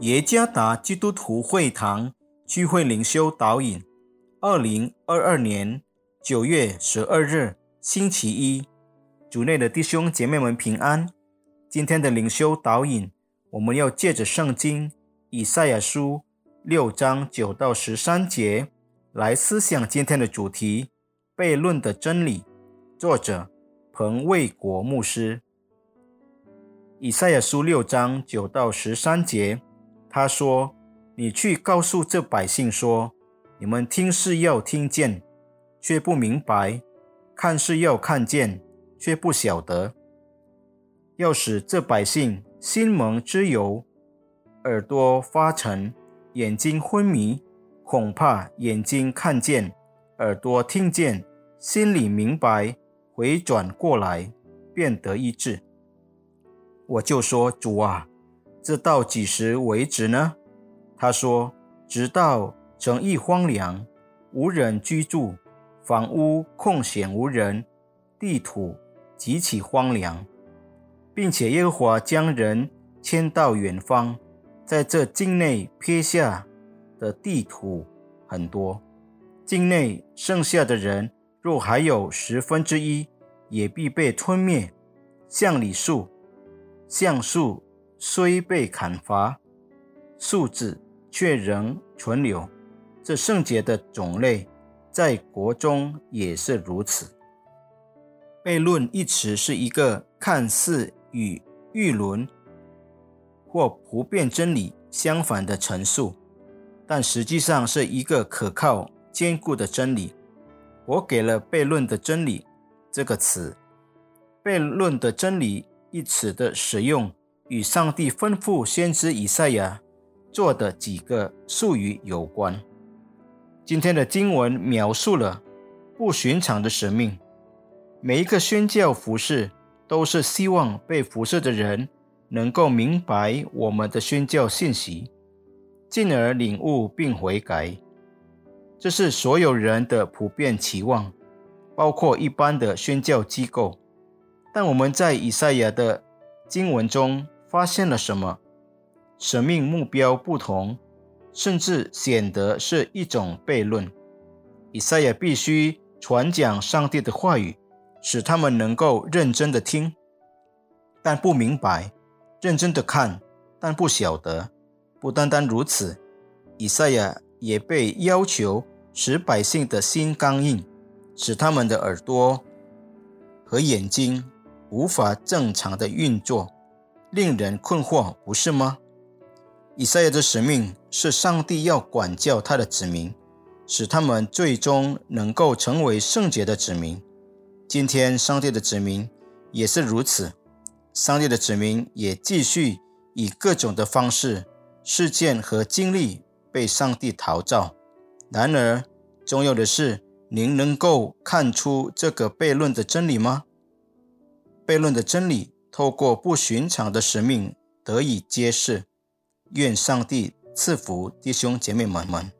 耶加达基督徒会堂聚会灵修导引，二零二二年九月十二日星期一，主内的弟兄姐妹们平安。今天的灵修导引，我们要借着圣经以赛亚书六章九到十三节来思想今天的主题：悖论的真理。作者彭卫国牧师。以赛亚书六章九到十三节。他说：“你去告诉这百姓说，你们听是要听见，却不明白；看是要看见，却不晓得。要使这百姓心蒙之油，耳朵发沉，眼睛昏迷，恐怕眼睛看见，耳朵听见，心里明白，回转过来，便得医治。”我就说：“主啊！”这到几时为止呢？他说：“直到城邑荒凉，无人居住，房屋空闲无人，地土极其荒凉，并且耶和华将人迁到远方，在这境内撇下的地土很多，境内剩下的人若还有十分之一，也必被吞灭，像李树、橡树。”虽被砍伐，树子却仍存留。这圣洁的种类，在国中也是如此。悖论一词是一个看似与预伦或普遍真理相反的陈述，但实际上是一个可靠、坚固的真理。我给了悖论的真理这个词。悖论的真理一词的使用。与上帝吩咐先知以赛亚做的几个术语有关。今天的经文描述了不寻常的使命。每一个宣教服饰都是希望被辐射的人能够明白我们的宣教信息，进而领悟并悔改。这是所有人的普遍期望，包括一般的宣教机构。但我们在以赛亚的经文中。发现了什么？生命目标不同，甚至显得是一种悖论。以赛亚必须传讲上帝的话语，使他们能够认真的听，但不明白；认真的看，但不晓得。不单单如此，以赛亚也被要求使百姓的心刚硬，使他们的耳朵和眼睛无法正常的运作。令人困惑，不是吗？以赛亚的使命是上帝要管教他的子民，使他们最终能够成为圣洁的子民。今天，上帝的子民也是如此。上帝的子民也继续以各种的方式、事件和经历被上帝陶造。然而，重要的是，您能够看出这个悖论的真理吗？悖论的真理。透过不寻常的使命得以揭示，愿上帝赐福弟兄姐妹们们。